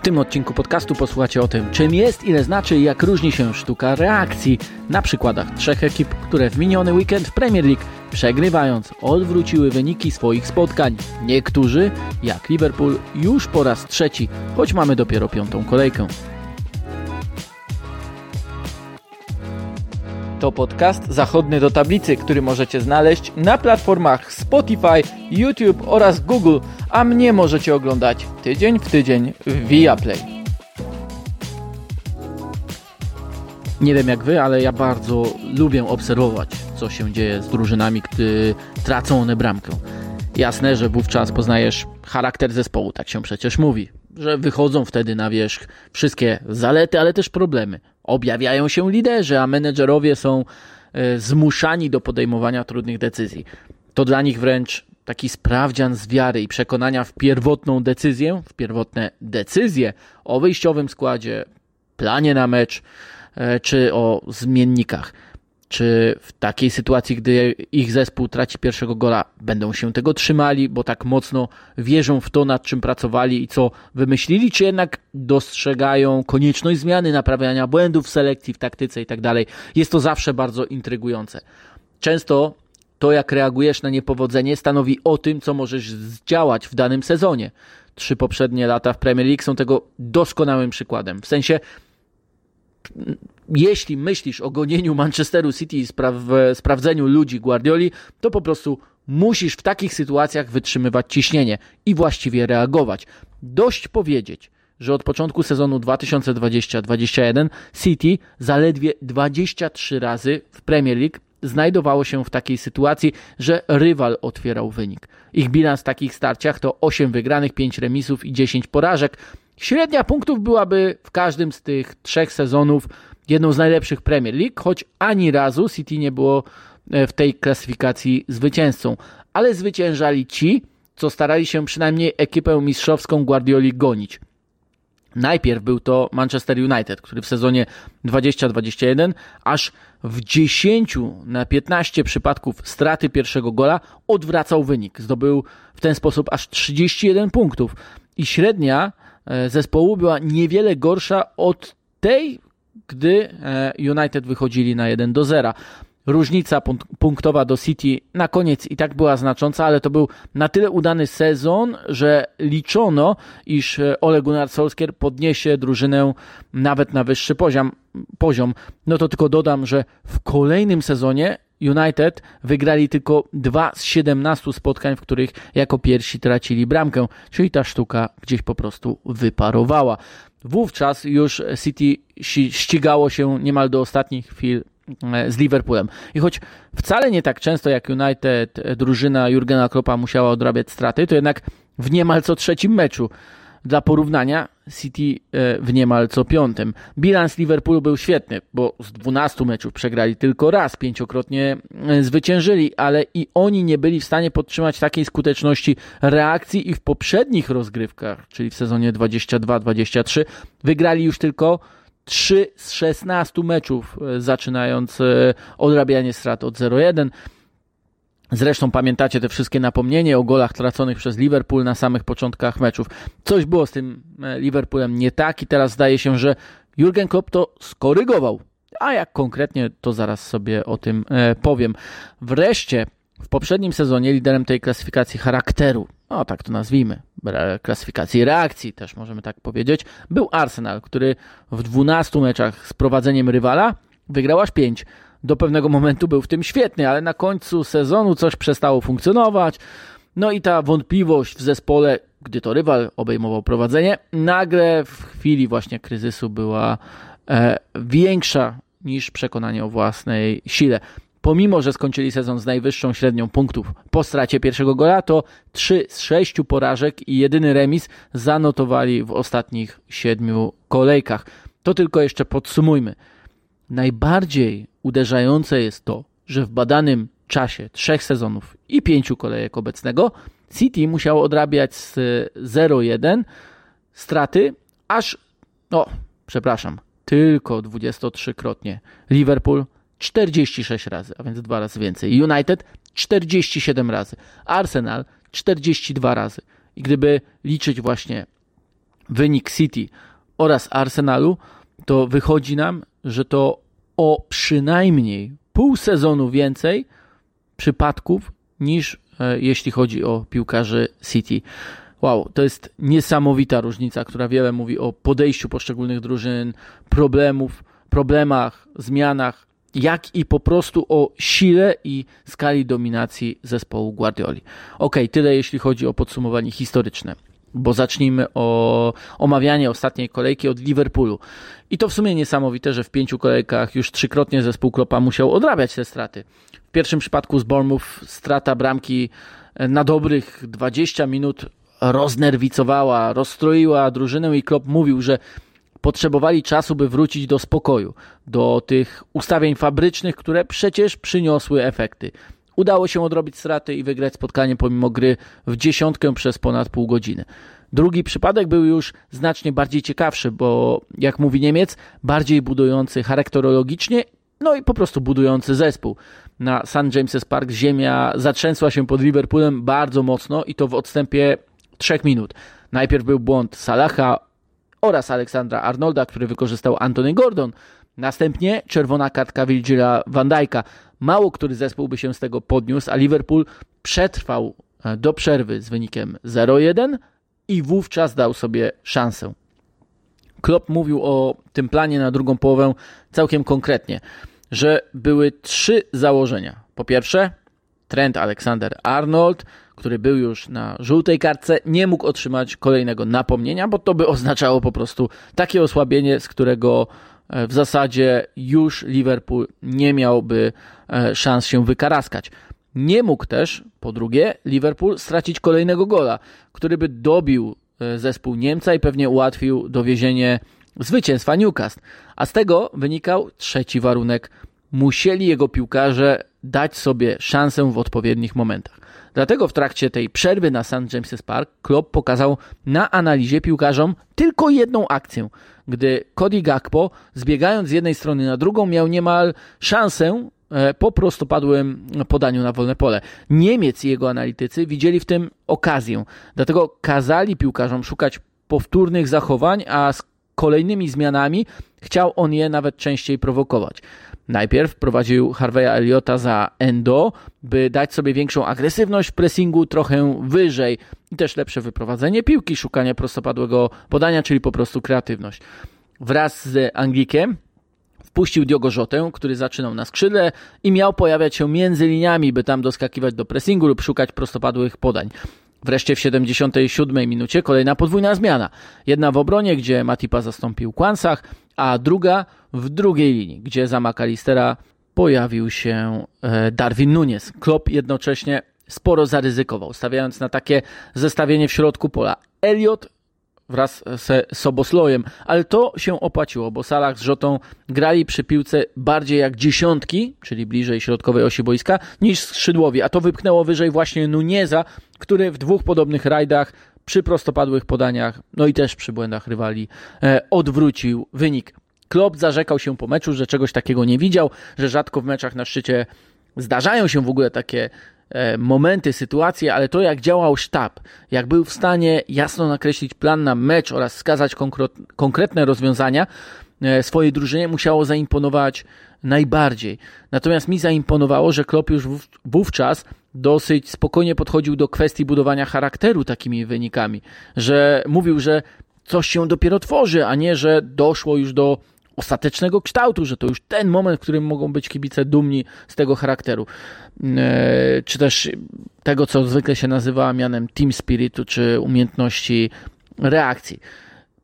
W tym odcinku podcastu posłuchacie o tym, czym jest, ile znaczy i jak różni się sztuka reakcji na przykładach trzech ekip, które w miniony weekend w Premier League przegrywając odwróciły wyniki swoich spotkań. Niektórzy, jak Liverpool, już po raz trzeci, choć mamy dopiero piątą kolejkę. To podcast zachodny do tablicy, który możecie znaleźć na platformach Spotify, YouTube oraz Google, a mnie możecie oglądać tydzień w tydzień w Viaplay. Nie wiem jak wy, ale ja bardzo lubię obserwować, co się dzieje z drużynami, gdy tracą one bramkę. Jasne, że wówczas poznajesz charakter zespołu, tak się przecież mówi, że wychodzą wtedy na wierzch wszystkie zalety, ale też problemy. Objawiają się liderzy, a menedżerowie są e, zmuszani do podejmowania trudnych decyzji. To dla nich wręcz taki sprawdzian z wiary i przekonania w pierwotną decyzję, w pierwotne decyzje o wyjściowym składzie, planie na mecz e, czy o zmiennikach. Czy w takiej sytuacji, gdy ich zespół traci pierwszego gola, będą się tego trzymali, bo tak mocno wierzą w to, nad czym pracowali i co wymyślili, czy jednak dostrzegają konieczność zmiany, naprawiania błędów w selekcji, w taktyce itd. Tak Jest to zawsze bardzo intrygujące. Często to, jak reagujesz na niepowodzenie, stanowi o tym, co możesz zdziałać w danym sezonie. Trzy poprzednie lata w Premier League są tego doskonałym przykładem. W sensie jeśli myślisz o gonieniu Manchesteru City i spra- sprawdzeniu ludzi Guardioli, to po prostu musisz w takich sytuacjach wytrzymywać ciśnienie i właściwie reagować. Dość powiedzieć, że od początku sezonu 2020-2021 City zaledwie 23 razy w Premier League znajdowało się w takiej sytuacji, że rywal otwierał wynik. Ich bilans w takich starciach to 8 wygranych, 5 remisów i 10 porażek. Średnia punktów byłaby w każdym z tych trzech sezonów jedną z najlepszych Premier League, choć ani razu City nie było e, w tej klasyfikacji zwycięzcą. Ale zwyciężali ci, co starali się przynajmniej ekipę mistrzowską Guardioli gonić. Najpierw był to Manchester United, który w sezonie 2021 aż w 10 na 15 przypadków straty pierwszego gola odwracał wynik. Zdobył w ten sposób aż 31 punktów i średnia e, zespołu była niewiele gorsza od tej gdy e, United wychodzili na 1 do 0. Różnica punktowa do City na koniec i tak była znacząca, ale to był na tyle udany sezon, że liczono, iż e, Ole Gunnar Solskjaer podniesie drużynę nawet na wyższy poziom. poziom. No to tylko dodam, że w kolejnym sezonie United wygrali tylko dwa z 17 spotkań, w których jako pierwsi tracili bramkę, czyli ta sztuka gdzieś po prostu wyparowała. Wówczas już City ścigało się niemal do ostatnich chwil e, z Liverpoolem. I choć wcale nie tak często jak United drużyna Jurgena Kloppa musiała odrabiać straty, to jednak w niemal co trzecim meczu dla porównania, City e, w niemal co piątym. Bilans Liverpoolu był świetny, bo z 12 meczów przegrali tylko raz, pięciokrotnie e, zwyciężyli, ale i oni nie byli w stanie podtrzymać takiej skuteczności reakcji i w poprzednich rozgrywkach, czyli w sezonie 22-23, wygrali już tylko 3 z 16 meczów, e, zaczynając odrabianie strat od 0-1. Zresztą pamiętacie te wszystkie napomnienia o golach traconych przez Liverpool na samych początkach meczów. Coś było z tym e, Liverpoolem nie tak i teraz zdaje się, że Jurgen Klopp to skorygował. A jak konkretnie, to zaraz sobie o tym e, powiem. Wreszcie w poprzednim sezonie liderem tej klasyfikacji charakteru, no tak to nazwijmy, klasyfikacji reakcji też możemy tak powiedzieć, był Arsenal, który w 12 meczach z prowadzeniem rywala wygrał aż 5 do pewnego momentu był w tym świetny, ale na końcu sezonu coś przestało funkcjonować. No i ta wątpliwość w zespole, gdy to rywal obejmował prowadzenie, nagle w chwili właśnie kryzysu była e, większa niż przekonanie o własnej sile. Pomimo, że skończyli sezon z najwyższą średnią punktów po stracie pierwszego gola, to 3 z 6 porażek i jedyny remis zanotowali w ostatnich siedmiu kolejkach. To tylko jeszcze podsumujmy. Najbardziej uderzające jest to, że w badanym czasie trzech sezonów i pięciu kolejek obecnego City musiało odrabiać z 0-1 straty aż, no, przepraszam, tylko 23-krotnie. Liverpool 46 razy, a więc dwa razy więcej. United 47 razy. Arsenal 42 razy. I gdyby liczyć właśnie wynik City oraz Arsenalu, to wychodzi nam, że to o przynajmniej pół sezonu więcej przypadków niż e, jeśli chodzi o piłkarzy City. Wow, to jest niesamowita różnica, która wiele mówi o podejściu poszczególnych drużyn, problemów, problemach, zmianach, jak i po prostu o sile i skali dominacji zespołu Guardioli. Ok, tyle jeśli chodzi o podsumowanie historyczne bo zacznijmy o omawianie ostatniej kolejki od Liverpoolu. I to w sumie niesamowite, że w pięciu kolejkach już trzykrotnie zespół Klopa musiał odrabiać te straty. W pierwszym przypadku z Bournemouth strata bramki na dobrych 20 minut roznerwicowała, rozstroiła drużynę i Klopp mówił, że potrzebowali czasu, by wrócić do spokoju, do tych ustawień fabrycznych, które przecież przyniosły efekty. Udało się odrobić straty i wygrać spotkanie pomimo gry w dziesiątkę przez ponad pół godziny. Drugi przypadek był już znacznie bardziej ciekawszy, bo jak mówi Niemiec, bardziej budujący charakterologicznie, no i po prostu budujący zespół. Na St. James's Park ziemia zatrzęsła się pod Liverpoolem bardzo mocno i to w odstępie trzech minut. Najpierw był błąd Salaha oraz Aleksandra Arnolda, który wykorzystał Anthony Gordon. Następnie czerwona kartka Virgila van Dijk'a. Mało który zespół by się z tego podniósł, a Liverpool przetrwał e, do przerwy z wynikiem 0-1 i wówczas dał sobie szansę. Klopp mówił o tym planie na drugą połowę całkiem konkretnie, że były trzy założenia. Po pierwsze, Trent Alexander Arnold, który był już na żółtej kartce, nie mógł otrzymać kolejnego napomnienia, bo to by oznaczało po prostu takie osłabienie, z którego w zasadzie już Liverpool nie miałby e, szans się wykaraskać. Nie mógł też, po drugie, Liverpool stracić kolejnego gola, który by dobił e, zespół Niemca i pewnie ułatwił dowiezienie zwycięstwa Newcastle. A z tego wynikał trzeci warunek. Musieli jego piłkarze dać sobie szansę w odpowiednich momentach. Dlatego w trakcie tej przerwy na St. James's Park Klopp pokazał na analizie piłkarzom tylko jedną akcję, gdy Cody Gakpo zbiegając z jednej strony na drugą miał niemal szansę e, po prostopadłym podaniu na wolne pole. Niemiec i jego analitycy widzieli w tym okazję, dlatego kazali piłkarzom szukać powtórnych zachowań, a z kolejnymi zmianami chciał on je nawet częściej prowokować. Najpierw prowadził Harveya Eliota za Endo, by dać sobie większą agresywność w pressingu trochę wyżej i też lepsze wyprowadzenie piłki, szukanie prostopadłego podania, czyli po prostu kreatywność. Wraz z Anglikiem wpuścił Diogo Rzotę, który zaczynał na skrzydle i miał pojawiać się między liniami, by tam doskakiwać do pressingu lub szukać prostopadłych podań. Wreszcie w 77 minucie kolejna podwójna zmiana. Jedna w obronie, gdzie Matipa zastąpił Kłansach, a druga w drugiej linii, gdzie za McAllistera pojawił się e, Darwin Nunes. Klopp jednocześnie sporo zaryzykował, stawiając na takie zestawienie w środku pola. Elliot wraz z Soboslojem, ale to się opłaciło, bo Salah z Rzotą grali przy piłce bardziej jak dziesiątki, czyli bliżej środkowej osi boiska, niż skrzydłowi, a to wypchnęło wyżej właśnie Nuneza, który w dwóch podobnych rajdach przy prostopadłych podaniach, no i też przy błędach rywali, e, odwrócił wynik. Klopp zarzekał się po meczu, że czegoś takiego nie widział, że rzadko w meczach na szczycie zdarzają się w ogóle takie e, momenty, sytuacje, ale to jak działał sztab, jak był w stanie jasno nakreślić plan na mecz oraz wskazać konkretne rozwiązania swojej drużynie, musiało zaimponować najbardziej. Natomiast mi zaimponowało, że Klopp już wówczas dosyć spokojnie podchodził do kwestii budowania charakteru takimi wynikami, że mówił, że coś się dopiero tworzy, a nie, że doszło już do ostatecznego kształtu, że to już ten moment, w którym mogą być kibice dumni z tego charakteru. E, czy też tego, co zwykle się nazywa mianem team spiritu, czy umiejętności reakcji.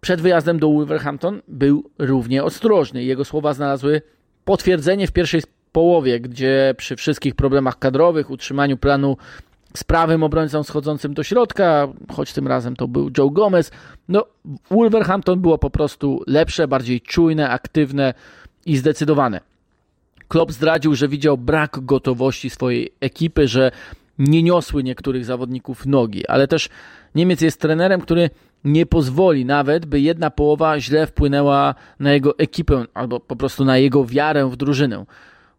Przed wyjazdem do Wolverhampton był równie ostrożny. Jego słowa znalazły potwierdzenie w pierwszej połowie, gdzie przy wszystkich problemach kadrowych, utrzymaniu planu z prawym obrońcą schodzącym do środka, choć tym razem to był Joe Gomez. No, Wolverhampton było po prostu lepsze, bardziej czujne, aktywne i zdecydowane. Klopp zdradził, że widział brak gotowości swojej ekipy, że nie niosły niektórych zawodników nogi, ale też Niemiec jest trenerem, który nie pozwoli nawet, by jedna połowa źle wpłynęła na jego ekipę albo po prostu na jego wiarę w drużynę.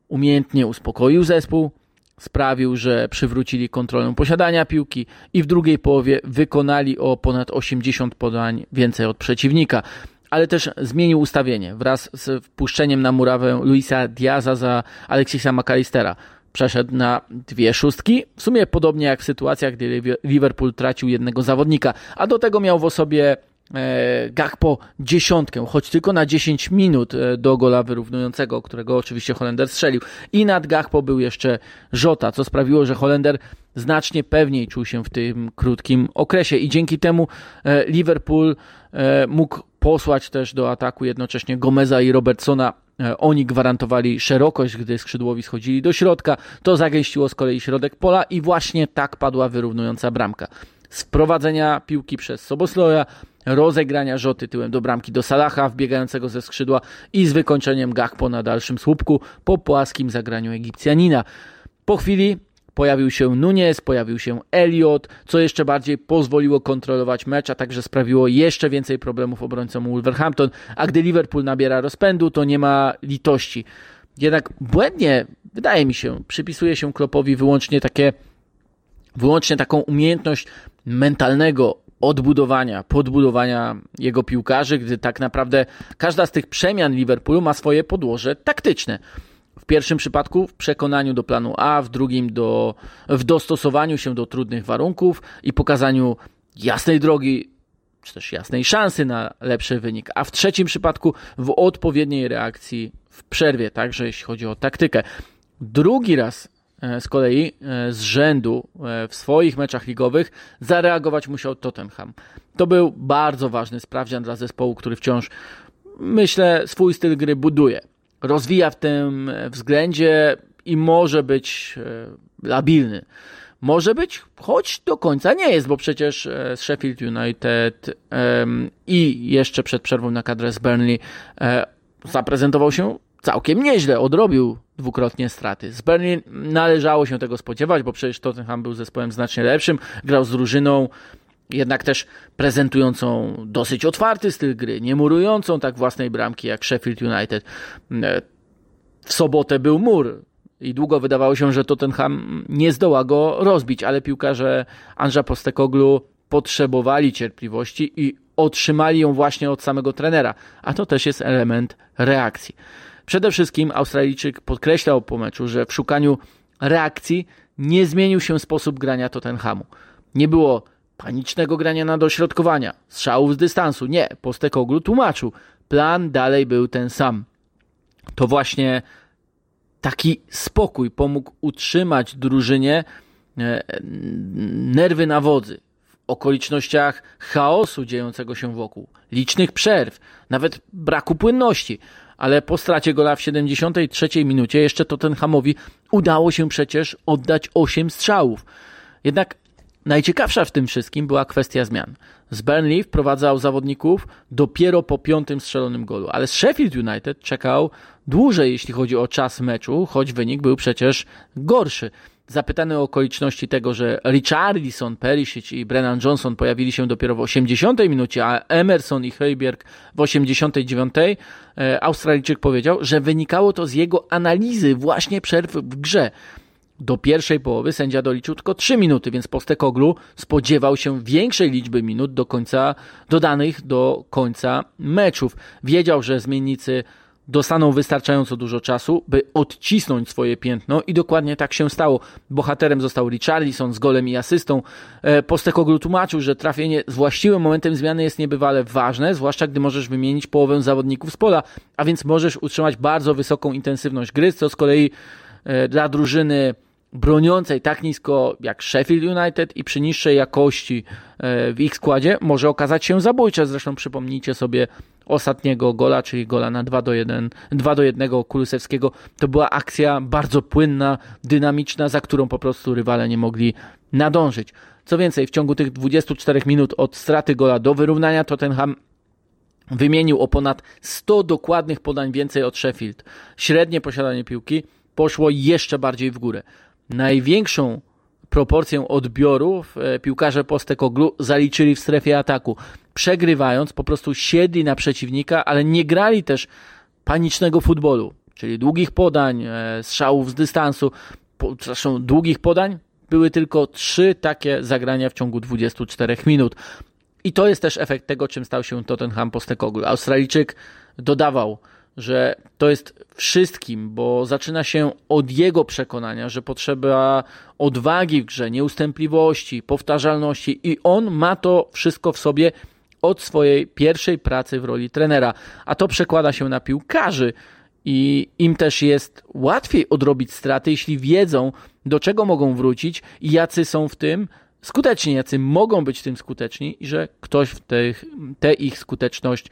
Umiejętnie uspokoił zespół, sprawił, że przywrócili kontrolę posiadania piłki i w drugiej połowie wykonali o ponad 80 podań więcej od przeciwnika. Ale też zmienił ustawienie wraz z wpuszczeniem na murawę Luisa Diaza za Alexisa McAllistera. Przeszedł na dwie szóstki, w sumie podobnie jak w sytuacjach, gdy Liverpool tracił jednego zawodnika, a do tego miał w osobie E, Gakpo dziesiątkę, choć tylko na 10 minut e, do gola wyrównującego, którego oczywiście Holender strzelił. I nad Gakpo był jeszcze Żota, co sprawiło, że Holender znacznie pewniej czuł się w tym krótkim okresie i dzięki temu e, Liverpool mógł posłać też do ataku jednocześnie Gomeza i Robertsona. Oni gwarantowali szerokość, gdy skrzydłowi schodzili do środka. To zagęściło z kolei środek pola i właśnie tak padła wyrównująca bramka. Sprowadzenia piłki przez Sobosloja, rozegrania Rzoty tyłem do bramki do Salaha wbiegającego ze skrzydła i z wykończeniem Gakpo na dalszym słupku po płaskim zagraniu Egipcjanina. Po chwili pojawił się Nunes, pojawił się Elliot, co jeszcze bardziej pozwoliło kontrolować mecz, a także sprawiło jeszcze więcej problemów obrońcom Wolverhampton, a gdy Liverpool nabiera rozpędu, to nie ma litości. Jednak błędnie, wydaje mi się, przypisuje się Klopowi wyłącznie takie wyłącznie taką umiejętność mentalnego odbudowania, podbudowania jego piłkarzy, gdy tak naprawdę każda z tych przemian Liverpoolu ma swoje podłoże taktyczne. Pierwszym przypadku w przekonaniu do planu A, w drugim do, w dostosowaniu się do trudnych warunków i pokazaniu jasnej drogi, czy też jasnej szansy na lepszy wynik, a w trzecim przypadku w odpowiedniej reakcji w przerwie, także jeśli chodzi o taktykę. Drugi raz E, z kolei e, z rzędu e, w swoich meczach ligowych zareagować musiał Tottenham. To był bardzo ważny sprawdzian dla zespołu, który wciąż, myślę, swój styl gry buduje. Rozwija w tym względzie i może być labilny. Może być, choć do końca nie jest, bo przecież Sheffield United i jeszcze przed przerwą na kadrę z Burnley zaprezentował się całkiem nieźle, odrobił dwukrotnie straty. Z Burnley należało się tego spodziewać, bo przecież Tottenham był zespołem znacznie lepszym, grał z drużyną jednak też prezentującą dosyć otwarty styl gry, nie murującą tak własnej bramki jak Sheffield United. W sobotę był mur i długo wydawało się, że Tottenham nie zdoła go rozbić, ale piłkarze Anża Postekoglu potrzebowali cierpliwości i otrzymali ją właśnie od samego trenera, a to też jest element reakcji. Przede wszystkim Australijczyk podkreślał po meczu, że w szukaniu reakcji nie zmienił się sposób grania Tottenhamu. Nie było panicznego grania na dośrodkowania, strzałów z dystansu. Nie, Postekoglu tłumaczył. Plan dalej był ten sam. To właśnie taki spokój pomógł utrzymać drużynie e, nerwy na wodzy w okolicznościach chaosu dziejącego się wokół, licznych przerw, nawet braku płynności ale po stracie gola w 73 minucie jeszcze Tottenhamowi udało się przecież oddać 8 strzałów. Jednak najciekawsza w tym wszystkim była kwestia zmian. Z Burnley wprowadzał zawodników dopiero po piątym strzelonym golu, ale z Sheffield United czekał dłużej, jeśli chodzi o czas meczu, choć wynik był przecież gorszy. Zapytany o okoliczności tego, że Richarlison, Perisic i Brennan Johnson pojawili się dopiero w 80 minucie, a Emerson i Heuberg w 89, e, Australijczyk powiedział, że wynikało to z jego analizy właśnie przerw w grze. Do pierwszej połowy sędzia doliczył tylko 3 minuty, więc Postekoglu spodziewał się większej liczby minut do końca, dodanych do końca meczów. Wiedział, że zmiennicy dostaną wystarczająco dużo czasu, by odcisnąć swoje piętno i dokładnie tak się stało. Bohaterem został Richarlison z golem i asystą. E, Postekoglu tłumaczył, że trafienie z właściwym momentem zmiany jest niebywale ważne, zwłaszcza gdy możesz wymienić połowę zawodników z pola, a więc możesz utrzymać bardzo wysoką intensywność gry, co z kolei e, dla drużyny broniącej tak nisko jak Sheffield United i przy niższej jakości e, w ich składzie może okazać się zabójcze. Zresztą przypomnijcie sobie ostatniego gola, czyli gola na 2 do 1, 2 do 1 Kulusewskiego. To była akcja bardzo płynna, dynamiczna, za którą po prostu rywale nie mogli nadążyć. Co więcej, w ciągu tych 24 minut od straty gola do wyrównania Tottenham wymienił o ponad 100 dokładnych podań więcej od Sheffield. Średnie posiadanie piłki poszło jeszcze bardziej w górę. Największą proporcję odbiorów e, piłkarze Postekoglu zaliczyli w strefie ataku. Przegrywając, po prostu siedli na przeciwnika, ale nie grali też panicznego futbolu, czyli długich podań, e, strzałów z dystansu. zresztą długich podań, były tylko trzy takie zagrania w ciągu 24 minut. I to jest też efekt tego, czym stał się Tottenham Postecoglou. Australijczyk dodawał, że to jest wszystkim, bo zaczyna się od jego przekonania, że potrzeba odwagi w grze, nieustępliwości, powtarzalności i on ma to wszystko w sobie od swojej pierwszej pracy w roli trenera, a to przekłada się na piłkarzy i im też jest łatwiej odrobić straty, jeśli wiedzą, do czego mogą wrócić i jacy są w tym skuteczni, jacy mogą być w tym skuteczni i że ktoś w tę ich skuteczność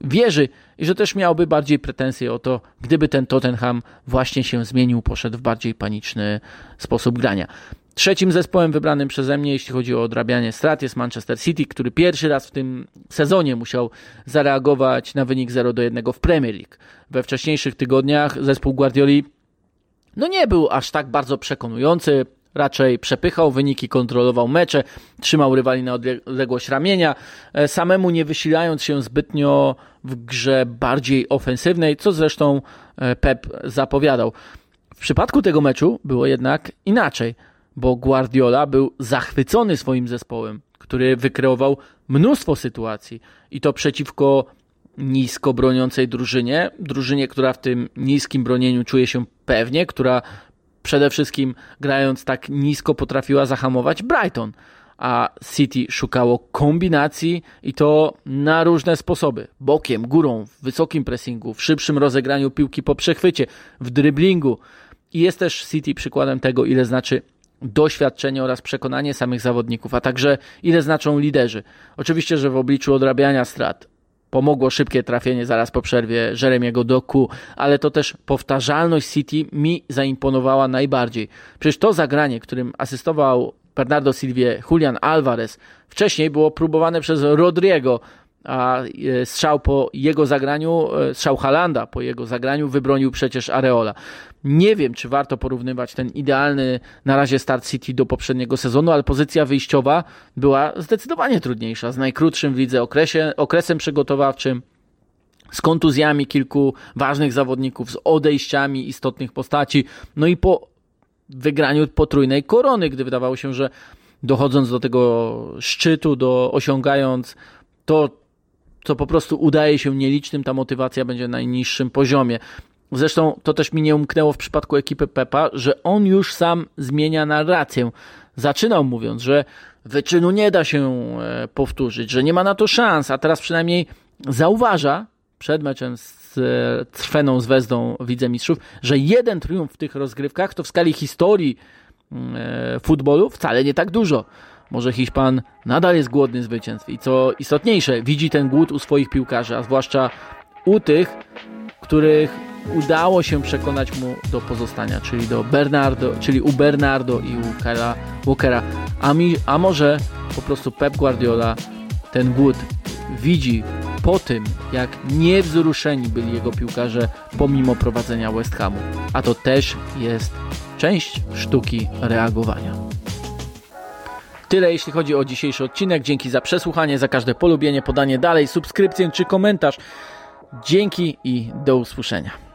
wierzy i że też miałby bardziej pretensje o to, gdyby ten Tottenham właśnie się zmienił, poszedł w bardziej paniczny sposób grania. Trzecim zespołem wybranym przeze mnie, jeśli chodzi o odrabianie strat, jest Manchester City, który pierwszy raz w tym sezonie musiał zareagować na wynik 0 do 1 w Premier League. We wcześniejszych tygodniach zespół Guardioli no nie był aż tak bardzo przekonujący. Raczej przepychał wyniki, kontrolował mecze, trzymał rywali na odległość ramienia, e, samemu nie wysilając się zbytnio w grze bardziej ofensywnej, co zresztą e, Pep zapowiadał. W przypadku tego meczu było jednak inaczej, bo Guardiola był zachwycony swoim zespołem, który wykreował mnóstwo sytuacji i to przeciwko nisko broniącej drużynie, drużynie, która w tym niskim bronieniu czuje się pewnie, która przede wszystkim grając tak nisko potrafiła zahamować Brighton, a City szukało kombinacji i to na różne sposoby. Bokiem, górą, w wysokim pressingu, w szybszym rozegraniu piłki po przechwycie, w driblingu. I jest też City przykładem tego, ile znaczy doświadczenie oraz przekonanie samych zawodników, a także ile znaczą liderzy. Oczywiście, że w obliczu odrabiania strat, Pomogło szybkie trafienie zaraz po przerwie Jeremiego Doku, ale to też powtarzalność City mi zaimponowała najbardziej. Przecież to zagranie, którym asystował Bernardo Silvie Julian Alvarez, wcześniej było próbowane przez Rodriego, a e, strzał po jego zagraniu, e, strzał Halanda po jego zagraniu wybronił przecież Areola. Nie wiem, czy warto porównywać ten idealny na razie start City do poprzedniego sezonu, ale pozycja wyjściowa była zdecydowanie trudniejsza, z najkrótszym w lidze okresie, okresem przygotowawczym, z kontuzjami kilku ważnych zawodników, z odejściami istotnych postaci, no i po wygraniu potrójnej korony, gdy wydawało się, że dochodząc do tego szczytu, do osiągając to, co po prostu udaje się nielicznym, ta motywacja będzie na najniższym poziomie. Zresztą to też mi nie umknęło w przypadku ekipy Pepa, że on już sam zmienia narrację. Zaczynał mówiąc, że wyczynu nie da się e, powtórzyć, że nie ma na to szans, a teraz przynajmniej zauważa przed meczem z e, Trweną z Wezdą Widzę Mistrzów, że jeden triumf w tych rozgrywkach to w skali historii mm, e, futbolu wcale nie tak dużo. Może Hiszpan nadal jest głodny zwycięstw i co istotniejsze, widzi ten głód u swoich piłkarzy, a zwłaszcza u tych, których udało się przekonać mu do pozostania, czyli do Bernardo, czyli u Bernardo i u Kyla Walkera. A, mi, a może po prostu Pep Guardiola ten głód widzi po tym, jak niewzruszeni byli jego piłkarze pomimo prowadzenia West Hamu. A to też jest część sztuki reagowania. Tyle jeśli chodzi o dzisiejszy odcinek. Dzięki za przesłuchanie, za każde polubienie, podanie dalej, subskrypcję czy komentarz. Dzięki i do usłyszenia.